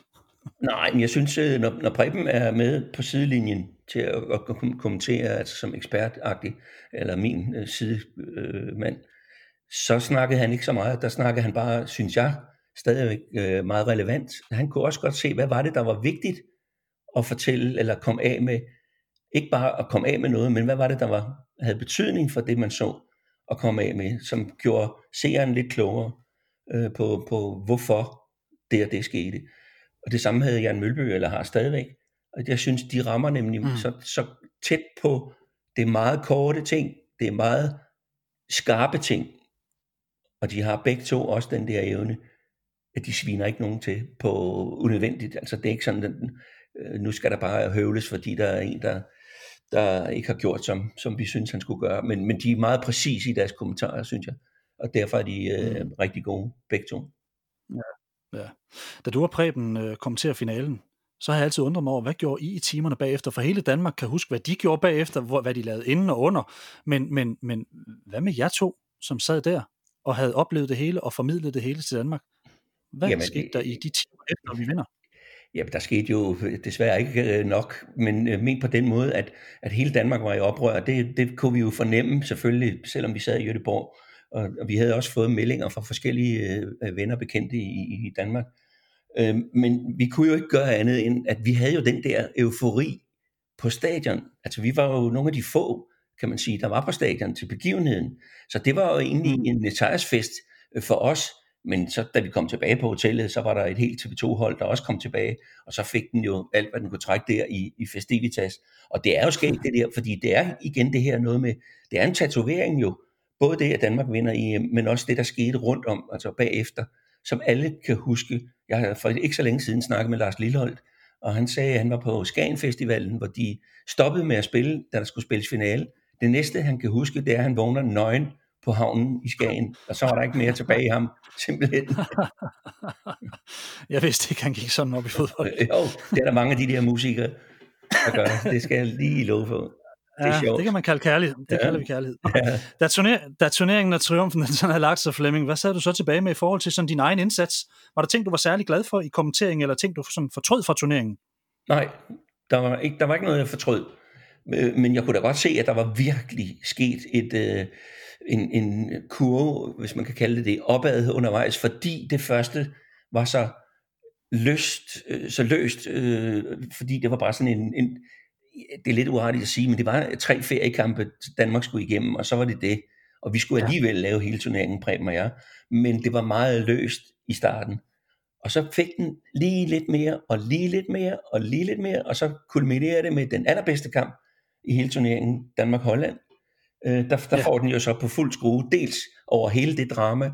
Nej, men jeg synes, øh, når, når Preben er med på sidelinjen til at, at kommentere, altså som ekspertagtig, eller min øh, sidemand, så snakkede han ikke så meget. Der snakkede han bare, synes jeg, stadigvæk øh, meget relevant. Han kunne også godt se, hvad var det, der var vigtigt at fortælle, eller komme af med, ikke bare at komme af med noget, men hvad var det, der var, havde betydning for det, man så at komme af med, som gjorde seeren lidt klogere øh, på, på, hvorfor det og det skete. Og det samme havde Jan Mølby, eller har stadigvæk. Og jeg synes, de rammer nemlig mm. så, så tæt på det meget korte ting, det er meget skarpe ting, og de har begge to også den der evne, at de sviner ikke nogen til på unødvendigt. Altså det er ikke sådan, at øh, nu skal der bare høvles, fordi der er en, der, der ikke har gjort, som, som vi synes, han skulle gøre. Men, men de er meget præcise i deres kommentarer, synes jeg. Og derfor er de øh, mm. rigtig gode, begge to. Ja. ja. Da du og Preben øh, kom til finalen, så har jeg altid undret mig over, hvad gjorde I i timerne bagefter? For hele Danmark kan huske, hvad de gjorde bagefter, hvor, hvad de lavede inden og under. Men, men, men hvad med jer to, som sad der og havde oplevet det hele og formidlet det hele til Danmark? Hvad Jamen, skete der i de timer efter, vi vinder? Ja, der skete jo desværre ikke øh, nok, men øh, men på den måde, at, at hele Danmark var i oprør. Det, det kunne vi jo fornemme selvfølgelig, selvom vi sad i Göteborg. Og, og vi havde også fået meldinger fra forskellige øh, venner bekendte i, i Danmark. Øh, men vi kunne jo ikke gøre andet end, at vi havde jo den der eufori på stadion. Altså vi var jo nogle af de få, kan man sige, der var på stadion til begivenheden. Så det var jo egentlig mm. en etajsfest for os, men så da vi kom tilbage på hotellet, så var der et helt TV2-hold, der også kom tilbage, og så fik den jo alt, hvad den kunne trække der i, i festivitas. Og det er jo sket det der, fordi det er igen det her noget med, det er en tatovering jo, både det, at Danmark vinder EM, men også det, der skete rundt om, altså bagefter, som alle kan huske. Jeg har for ikke så længe siden snakket med Lars Lilleholdt, og han sagde, at han var på Skagen Festivalen, hvor de stoppede med at spille, da der skulle spilles finale. Det næste, han kan huske, det er, at han vågner nøgen på havnen i Skagen, og så var der ikke mere tilbage i ham, simpelthen. jeg vidste ikke, han gik sådan op i fodbold. jo, det er der mange af de der musikere, der gør. Det skal jeg lige love for. Det, er ja, sjovt. det kan man kalde kærlighed. Det ja. kalder vi kærlighed. Ja. Da, turner, da turneringen og triumfen sådan havde lagt sig, Flemming, hvad sad du så tilbage med i forhold til sådan din egen indsats? Var der ting, du var særlig glad for i kommenteringen, eller ting, du sådan fortrød fra turneringen? Nej, der var ikke, der var ikke noget, jeg fortrød. Men jeg kunne da godt se, at der var virkelig sket et, øh, en, en kurve, hvis man kan kalde det det, opad undervejs, fordi det første var så løst, øh, så løst, øh, fordi det var bare sådan en, en det er lidt uartigt at sige, men det var tre feriekampe, Danmark skulle igennem, og så var det det. Og vi skulle alligevel lave hele turneringen, Preben og jeg. Men det var meget løst i starten. Og så fik den lige lidt mere, og lige lidt mere, og lige lidt mere, og så kulminerede det med den allerbedste kamp i hele turneringen, Danmark-Holland, øh, der, der ja. får den jo så på fuld skrue, dels over hele det drama,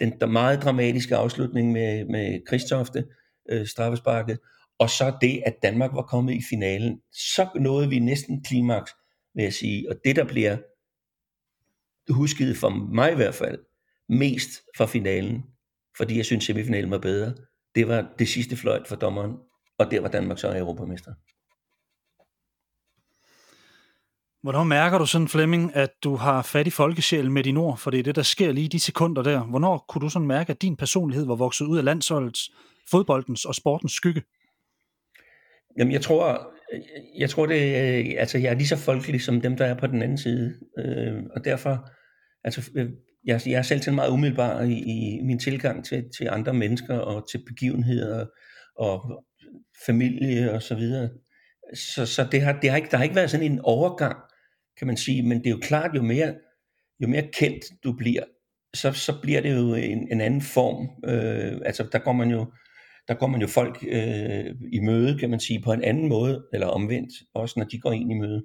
den der meget dramatiske afslutning med, med Kristofte, øh, straffesparket, og så det, at Danmark var kommet i finalen. Så nåede vi næsten klimaks, vil jeg sige. Og det, der bliver husket for mig i hvert fald, mest fra finalen, fordi jeg synes, semifinalen var bedre, det var det sidste fløjt for dommeren, og der var Danmark så europamester. Hvornår mærker du sådan, Flemming, at du har fat i folkesjælen med din ord? For det er det, der sker lige i de sekunder der. Hvornår kunne du sådan mærke, at din personlighed var vokset ud af landsholdets, fodboldens og sportens skygge? Jamen, jeg tror, jeg tror det, øh, altså jeg er lige så folkelig som dem, der er på den anden side. Øh, og derfor, altså øh, jeg, jeg er selv til meget umiddelbar i, i min tilgang til, til andre mennesker og til begivenheder og familie og så videre. Så, så det har, det har ikke, der har ikke været sådan en overgang, kan man sige, men det er jo klart, jo mere, jo mere kendt du bliver, så, så bliver det jo en, en anden form. Øh, altså der går man jo, der går man jo folk øh, i møde, kan man sige, på en anden måde, eller omvendt, også når de går ind i møde.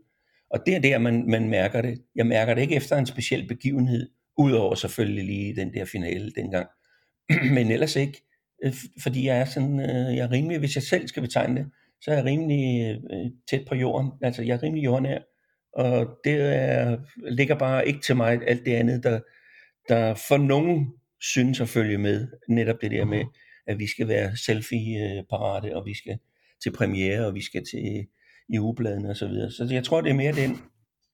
Og det er der, man, man mærker det. Jeg mærker det ikke efter en speciel begivenhed, udover selvfølgelig lige den der finale dengang. Men ellers ikke, øh, fordi jeg er sådan, øh, jeg er rimelig, hvis jeg selv skal betegne det, så er jeg rimelig øh, tæt på jorden. Altså jeg er rimelig jordnær, og det er, ligger bare ikke til mig alt det andet, der, der for nogen synes at følge med. Netop det der med, mhm. at vi skal være selfie-parate, og vi skal til premiere, og vi skal til i ugebladene og så videre. Så jeg tror, det er mere den,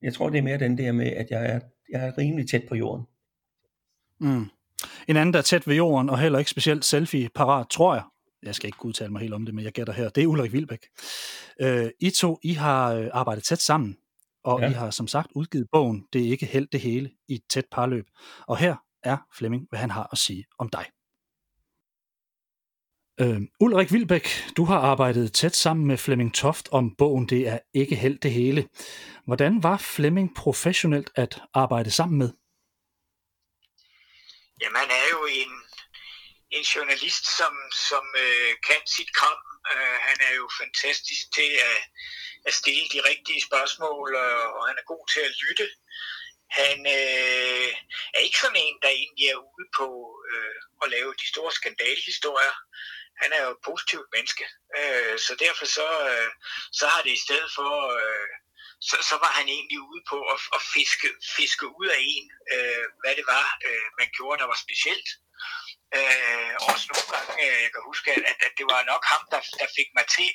jeg tror, det er mere den der med, at jeg er, jeg er rimelig tæt på jorden. Mm. En anden, der er tæt ved jorden, og heller ikke specielt selfie-parat, tror jeg, jeg skal ikke udtale mig helt om det, men jeg gætter her, det er Ulrik Vilbæk. Øh, I to, I har øh, arbejdet tæt sammen, og ja. I har som sagt udgivet bogen Det er ikke held det hele i et tæt parløb. Og her er Flemming, hvad han har at sige om dig. Øh, Ulrik Vilbæk, du har arbejdet tæt sammen med Flemming Toft om bogen Det er ikke held det hele. Hvordan var Flemming professionelt at arbejde sammen med? Jamen, han er jo en, en journalist, som, som øh, kan sit kram. Øh, han er jo fantastisk til at, at stille de rigtige spørgsmål, og han er god til at lytte. Han øh, er ikke sådan en, der egentlig er ude på øh, at lave de store skandalhistorier han er jo et positivt menneske. Øh, så derfor så, øh, så har det i stedet for, øh, så, så var han egentlig ude på at, at fiske, fiske ud af en, øh, hvad det var, øh, man gjorde, der var specielt. Øh, også nogle gange, øh, jeg kan huske, at, at det var nok ham, der, der fik mig til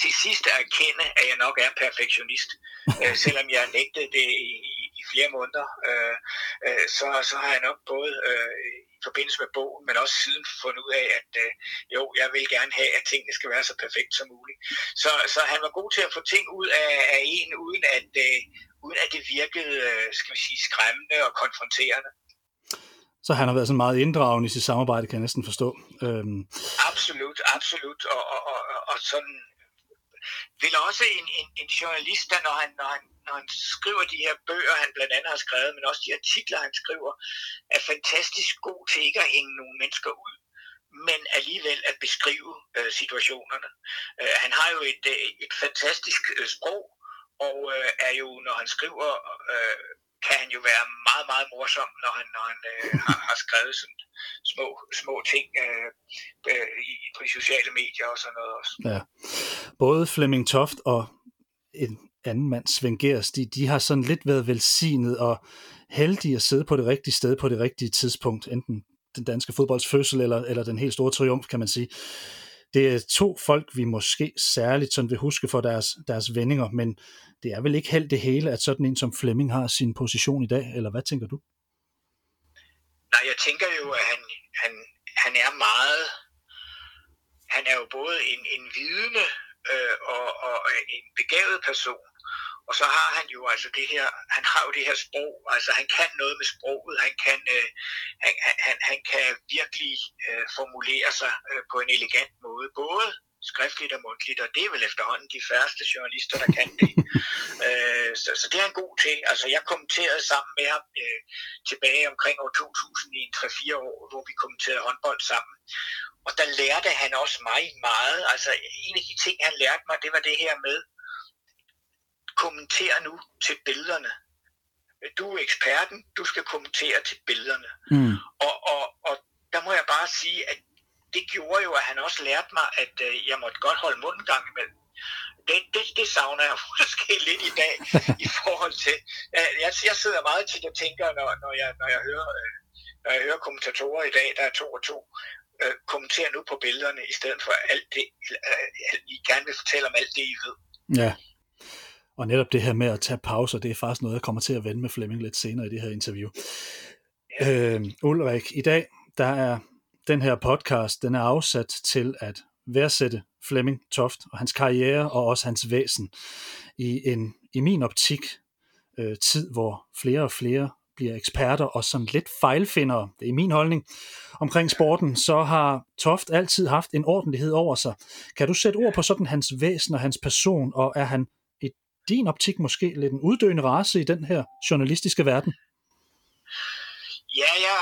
til sidst at erkende, at jeg nok er perfektionist. øh, selvom jeg nægtede det i, i flere måneder, øh, øh, så, så har jeg nok både øh, i forbindelse med bogen, men også siden fundet ud af, at øh, jo, jeg vil gerne have, at tingene skal være så perfekt som muligt. Så, så han var god til at få ting ud af, af en, uden at, øh, uden at det virkede, øh, skal vi sige, skræmmende og konfronterende. Så han har været sådan meget inddragende i sit samarbejde, kan jeg næsten forstå. Øhm. Absolut, absolut. Og, og, og, og sådan vil også en, en, en journalist, der når han, når, han, når han skriver de her bøger, han blandt andet har skrevet, men også de artikler, han skriver, er fantastisk god til ikke at hænge nogle mennesker ud men alligevel at beskrive øh, situationerne. Øh, han har jo et, øh, et fantastisk øh, sprog, og øh, er jo, når han skriver, øh, kan han jo være meget, meget morsom, når han, når han øh, har, har skrevet sådan små, små ting øh, øh, i, på de sociale medier og sådan noget også. Ja. Både Flemming Toft og en anden mand, Svend Gers, de, de har sådan lidt været velsignet og heldige at sidde på det rigtige sted på det rigtige tidspunkt, enten den danske fodbolds fødsel eller, eller den helt store triumf, kan man sige. Det er to folk, vi måske særligt sådan vil huske for deres, deres vendinger, men det er vel ikke helt det hele, at sådan en som Flemming har sin position i dag, eller hvad tænker du? Nej, jeg tænker jo, at han, han, han er meget, han er jo både en, en vidende øh, og, og en begavet person, og så har han jo altså det her, han har jo det her sprog, altså han kan noget med sproget, han kan, øh, han, han, han kan virkelig øh, formulere sig øh, på en elegant måde, både skriftligt og mundtligt, og det er vel efterhånden de færreste journalister, der kan det. øh, så, så det er han god til. Altså jeg kommenterede sammen med ham øh, tilbage omkring år 2000 i 3-4 år, hvor vi kommenterede håndbold sammen. Og der lærte han også mig meget. Altså en af de ting, han lærte mig, det var det her med, kommentere nu til billederne. Du er eksperten, du skal kommentere til billederne. Mm. Og, og, og der må jeg bare sige, at det gjorde jo, at han også lærte mig, at øh, jeg måtte godt holde munden gang imellem. Det, det, det savner jeg måske lidt i dag i forhold til... Øh, jeg, jeg sidder meget tit og tænker, når, når, jeg, når, jeg hører, øh, når jeg hører kommentatorer i dag, der er to og to, øh, kommentere nu på billederne, i stedet for alt det, øh, I gerne vil fortælle om alt det, I ved. Ja. Og netop det her med at tage pauser, det er faktisk noget, jeg kommer til at vende med Flemming lidt senere i det her interview. Ja. Øh, Ulrik, i dag, der er den her podcast, den er afsat til at værdsætte Flemming Toft og hans karriere og også hans væsen i en, i min optik, øh, tid, hvor flere og flere bliver eksperter og sådan lidt fejlfindere, det er min holdning, omkring sporten, så har Toft altid haft en ordentlighed over sig. Kan du sætte ord på sådan hans væsen og hans person, og er han i din optik måske lidt en uddøende race i den her journalistiske verden? Ja, jeg,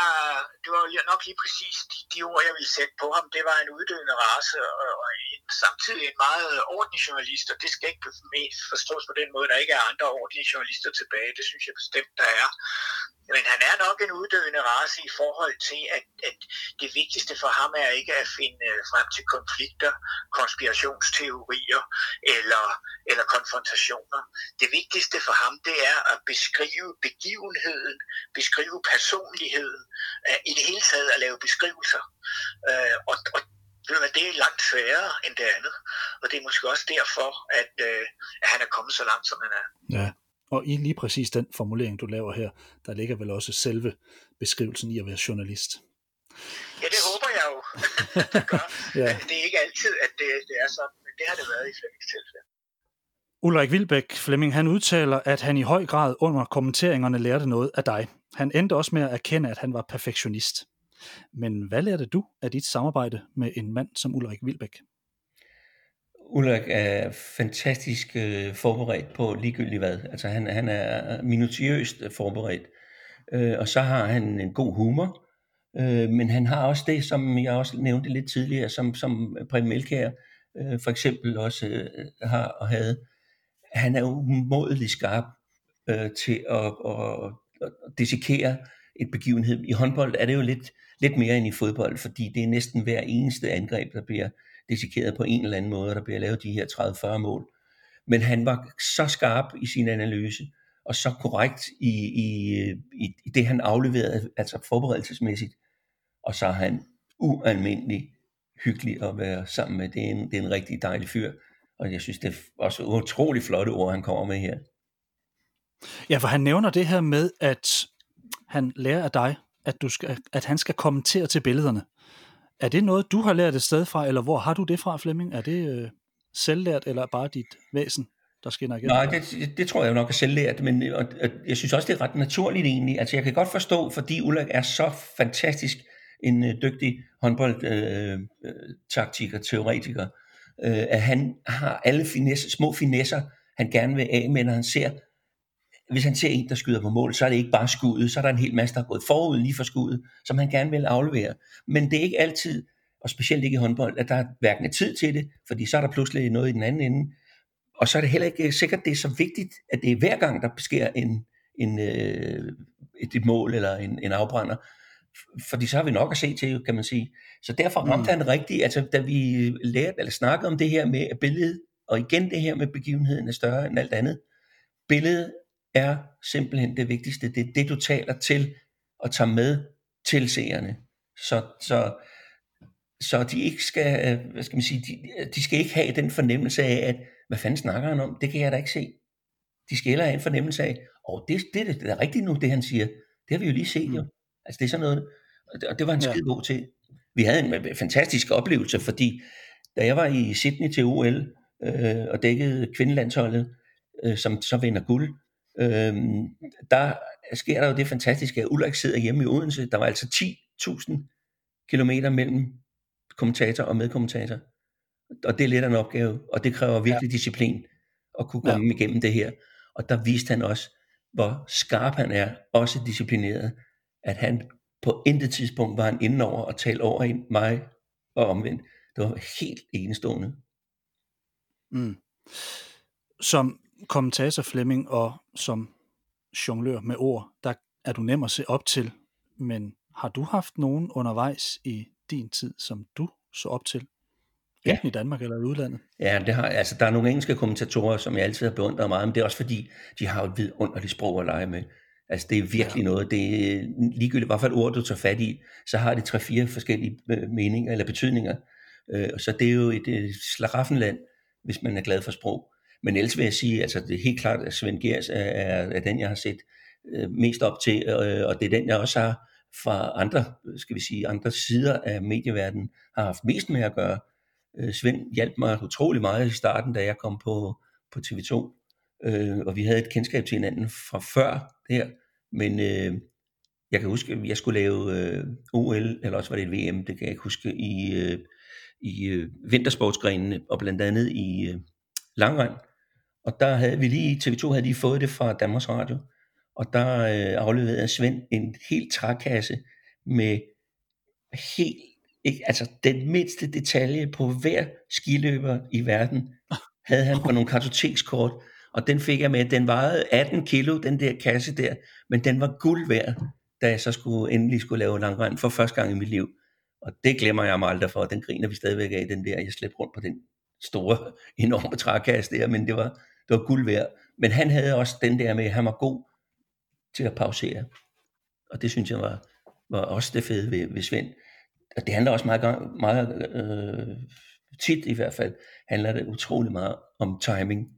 det var nok lige præcis de, de ord, jeg ville sætte på ham. Det var en uddøende race, og, og en, samtidig en meget ordentlig journalist, og det skal ikke forstås på den måde, der ikke er andre ordentlige journalister tilbage. Det synes jeg bestemt, der er. Men han er nok en uddøende race i forhold til, at, at det vigtigste for ham er ikke at finde øh, frem til konflikter, konspirationsteorier eller, eller konfrontationer. Det vigtigste for ham, det er at beskrive begivenheden, beskrive personligheden, øh, i det hele taget at lave beskrivelser. Øh, og, og det er langt sværere end det andet. Og det er måske også derfor, at, øh, at han er kommet så langt, som han er. Ja. Og i lige præcis den formulering, du laver her, der ligger vel også selve beskrivelsen i at være journalist. Ja, det håber jeg jo, det gør. ja. Det er ikke altid, at det, det er sådan, men det har det været i Flemmings tilfælde. Ulrik Vilbæk Flemming, han udtaler, at han i høj grad under kommenteringerne lærte noget af dig. Han endte også med at erkende, at han var perfektionist. Men hvad lærte du af dit samarbejde med en mand som Ulrik Vilbæk? Ulrik er fantastisk øh, forberedt på ligegyldigt hvad. Altså han, han er minutiøst forberedt. Øh, og så har han en god humor. Øh, men han har også det, som jeg også nævnte lidt tidligere, som, som Preben Melkær øh, for eksempel også øh, har og havde. Han er umådelig skarp øh, til at, at, at dissekere et begivenhed. I håndbold er det jo lidt, lidt mere end i fodbold, fordi det er næsten hver eneste angreb, der bliver dissekeret på en eller anden måde, og der bliver lavet de her 30-40 mål. Men han var så skarp i sin analyse, og så korrekt i, i, i, i det, han afleverede, altså forberedelsesmæssigt. Og så er han ualmindelig hyggelig at være sammen med. Det er en, det er en rigtig dejlig fyr, og jeg synes, det er også utrolig flotte ord, han kommer med her. Ja, for han nævner det her med, at han lærer af dig, at, du skal, at han skal kommentere til billederne. Er det noget, du har lært et sted fra, eller hvor har du det fra, Flemming? Er det øh, selvlært, eller bare dit væsen, der skinner igennem? Nej, det, det tror jeg nok er selvlært, men og, og jeg synes også, det er ret naturligt egentlig. Altså jeg kan godt forstå, fordi Ulrik er så fantastisk en øh, dygtig håndboldtaktiker, øh, øh teoretiker, øh, at han har alle finesse, små finesser, han gerne vil af med, når han ser hvis han ser en, der skyder på mål, så er det ikke bare skuddet, så er der en hel masse, der er gået forud lige for skuddet, som han gerne vil aflevere. Men det er ikke altid, og specielt ikke i håndbold, at der er hverken tid til det, fordi så er der pludselig noget i den anden ende. Og så er det heller ikke sikkert, det er så vigtigt, at det er hver gang, der sker en, en, øh, et, et mål eller en, en afbrænder. Fordi så har vi nok at se til, kan man sige. Så derfor ramte mm. han rigtigt, altså da vi lærte, eller snakkede om det her med billedet, og igen det her med begivenheden er større end alt andet. Billedet er simpelthen det vigtigste. Det er det, du taler til og tager med til seerne. Så, så, så de ikke skal, hvad skal man sige, de, de skal ikke have den fornemmelse af, at hvad fanden snakker han om? Det kan jeg da ikke se. De skal heller have en fornemmelse af, og oh, det, det, det, det er rigtigt nu, det han siger. Det har vi jo lige set jo. Mm. Altså det er sådan noget, og det, og det var en ja. skide god til. Vi havde en fantastisk oplevelse, fordi da jeg var i Sydney til OL øh, og dækkede kvindelandsholdet, øh, som så vinder guld, øhm, der sker der jo det fantastiske, at Ulrik sidder hjemme i Odense. Der var altså 10.000 kilometer mellem kommentator og medkommentator. Og det er lidt af en opgave, og det kræver virkelig ja. disciplin at kunne komme ja. igennem det her. Og der viste han også, hvor skarp han er, også disciplineret, at han på intet tidspunkt var han inde over og tale over en, mig og omvendt. Det var helt enestående. Mm. Som kommentator Flemming og som jonglør med ord, der er du nem at se op til, men har du haft nogen undervejs i din tid, som du så op til? Enten ja. i Danmark eller i udlandet? Ja, det har, altså, der er nogle engelske kommentatorer, som jeg altid har beundret meget, men det er også fordi, de har et vidunderligt sprog at lege med. Altså det er virkelig ja. noget, det er ligegyldigt, hvad for et ord du tager fat i, så har det tre-fire forskellige øh, meninger eller betydninger. Øh, så det er jo et, et slaraffenland, hvis man er glad for sprog. Men ellers vil jeg sige, altså det er helt klart, at Svend Gers er, er, er den, jeg har set øh, mest op til, øh, og det er den, jeg også har fra andre, skal vi sige, andre sider af medieverdenen har haft mest med at gøre. Øh, Svend hjalp mig utrolig meget i starten, da jeg kom på, på TV2, øh, og vi havde et kendskab til hinanden fra før her, Men øh, jeg kan huske, at jeg skulle lave øh, OL, eller også var det et VM, det kan jeg ikke huske, i, øh, i øh, vintersportsgrenene, og blandt andet i øh, langrend. Og der havde vi lige, TV2 havde lige fået det fra Danmarks Radio, og der øh, afleverede Svend en helt trækasse med helt, ikke, altså den mindste detalje på hver skiløber i verden, havde han på nogle kartotekskort, og den fik jeg med. Den vejede 18 kilo, den der kasse der, men den var guld værd, da jeg så skulle, endelig skulle lave langrend for første gang i mit liv. Og det glemmer jeg mig aldrig for, den griner vi stadigvæk af, den der, jeg slæbte rundt på den store, enorme trækasse der, men det var, det var guld værd. Men han havde også den der med, at han var god til at pausere. Og det synes jeg var, var også det fede ved, ved Svend. Og det handler også meget, meget øh, tit i hvert fald, handler det utrolig meget om timing.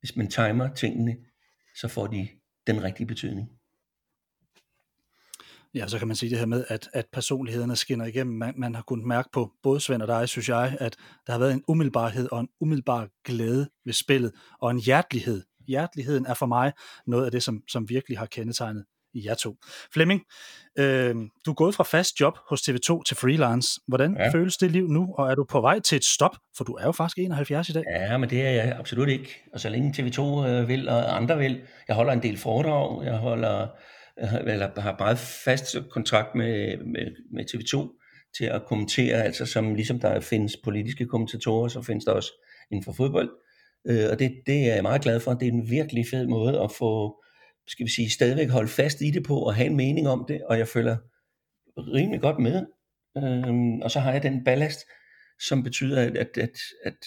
Hvis man timer tingene, så får de den rigtige betydning. Ja, så kan man sige det her med, at, at personlighederne skinner igennem. Man, man har kunnet mærke på både Svend og dig, synes jeg, at der har været en umiddelbarhed og en umiddelbar glæde ved spillet, og en hjertelighed. Hjerteligheden er for mig noget af det, som, som virkelig har kendetegnet i jer to. Flemming, øh, du er gået fra fast job hos TV2 til freelance. Hvordan ja. føles det liv nu, og er du på vej til et stop? For du er jo faktisk 71 i dag. Ja, men det er jeg absolut ikke. Og så længe TV2 øh, vil, og andre vil. Jeg holder en del foredrag, jeg holder eller har meget fast kontrakt med, med, med TV2 til at kommentere, altså som ligesom der findes politiske kommentatorer, så findes der også inden for fodbold. Øh, og det, det er jeg meget glad for. Det er en virkelig fed måde at få, skal vi sige, stadigvæk holde fast i det på og have en mening om det, og jeg føler rimelig godt med. Øh, og så har jeg den ballast, som betyder, at, at, at, at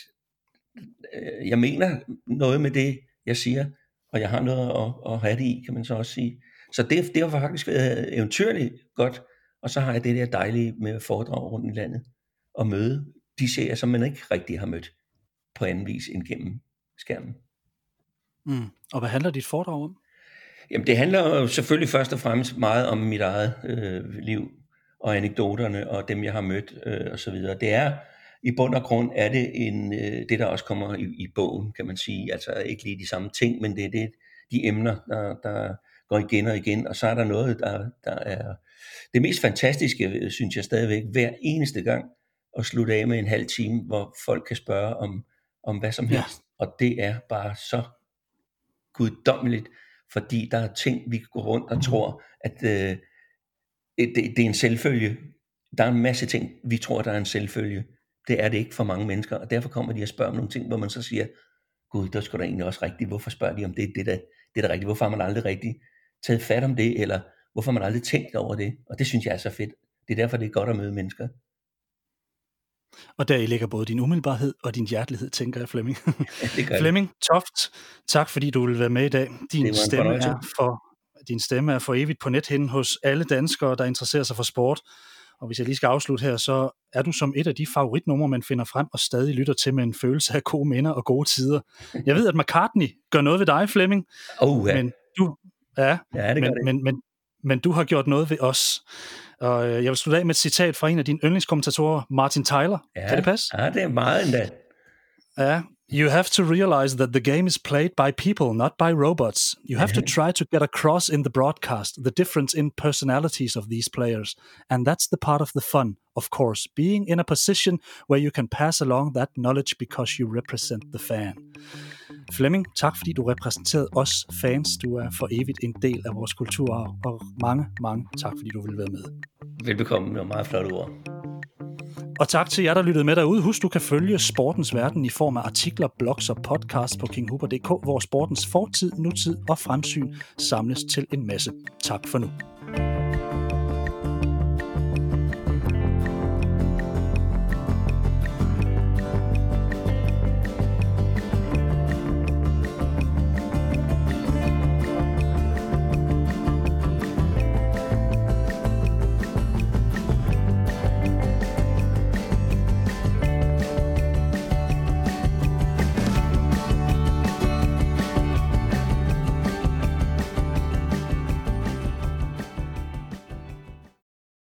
øh, jeg mener noget med det, jeg siger, og jeg har noget at, at have det i, kan man så også sige. Så det, det har faktisk været eventyrligt godt, og så har jeg det der dejlige med at foredrage rundt i landet, og møde de serier, som man ikke rigtig har mødt på anden vis end gennem skærmen. Mm. Og hvad handler dit foredrag om? Jamen det handler jo selvfølgelig først og fremmest meget om mit eget øh, liv, og anekdoterne, og dem jeg har mødt, øh, og så videre. Det er, i bund og grund er det en, øh, det, der også kommer i, i bogen, kan man sige. Altså ikke lige de samme ting, men det er det, de emner, der, der, går igen og igen, og så er der noget, der, der er det mest fantastiske, synes jeg stadigvæk, hver eneste gang, at slutte af med en halv time, hvor folk kan spørge om, om hvad som helst. Ja. Og det er bare så guddommeligt, fordi der er ting, vi går rundt og tror, at øh, det, det er en selvfølge. Der er en masse ting, vi tror, der er en selvfølge. Det er det ikke for mange mennesker, og derfor kommer de og spørger om nogle ting, hvor man så siger, gud, der skulle da egentlig også rigtigt, hvorfor spørger de om det, det, der, det er da rigtigt, hvorfor har man aldrig rigtigt taget fat om det, eller hvorfor man aldrig tænkt over det. Og det synes jeg er så fedt. Det er derfor, det er godt at møde mennesker. Og der i ligger både din umiddelbarhed og din hjertelighed, tænker jeg, Flemming. Ja, Flemming Toft, tak fordi du vil være med i dag. Din stemme, er for, din stemme er for evigt på nethinden hos alle danskere, der interesserer sig for sport. Og hvis jeg lige skal afslutte her, så er du som et af de favoritnumre, man finder frem og stadig lytter til med en følelse af gode minder og gode tider. Jeg ved, at McCartney gør noget ved dig, Flemming. Oh, ja. Men Ja, ja det men, det. Men, men, men du har gjort noget ved os. Og øh, jeg vil slutte af med et citat fra en af dine yndlingskommentatorer, Martin Tyler. Ja, kan det passe? Ja, det er meget endda. Ja, You have to realize that the game is played by people, not by robots. You have to try to get across in the broadcast the difference in personalities of these players. And that's the part of the fun, of course, being in a position where you can pass along that knowledge because you represent the fan. Flemming, tak fordi du repræsenterede os fans. Du er for evigt en del af vores kulturarv, og mange, mange tak fordi du ville være med. Velbekomme, det var meget flot ord. Og tak til jer, der lyttede med derude. Husk, du kan følge sportens verden i form af artikler, blogs og podcasts på kinghuber.dk, hvor sportens fortid, nutid og fremsyn samles til en masse. Tak for nu.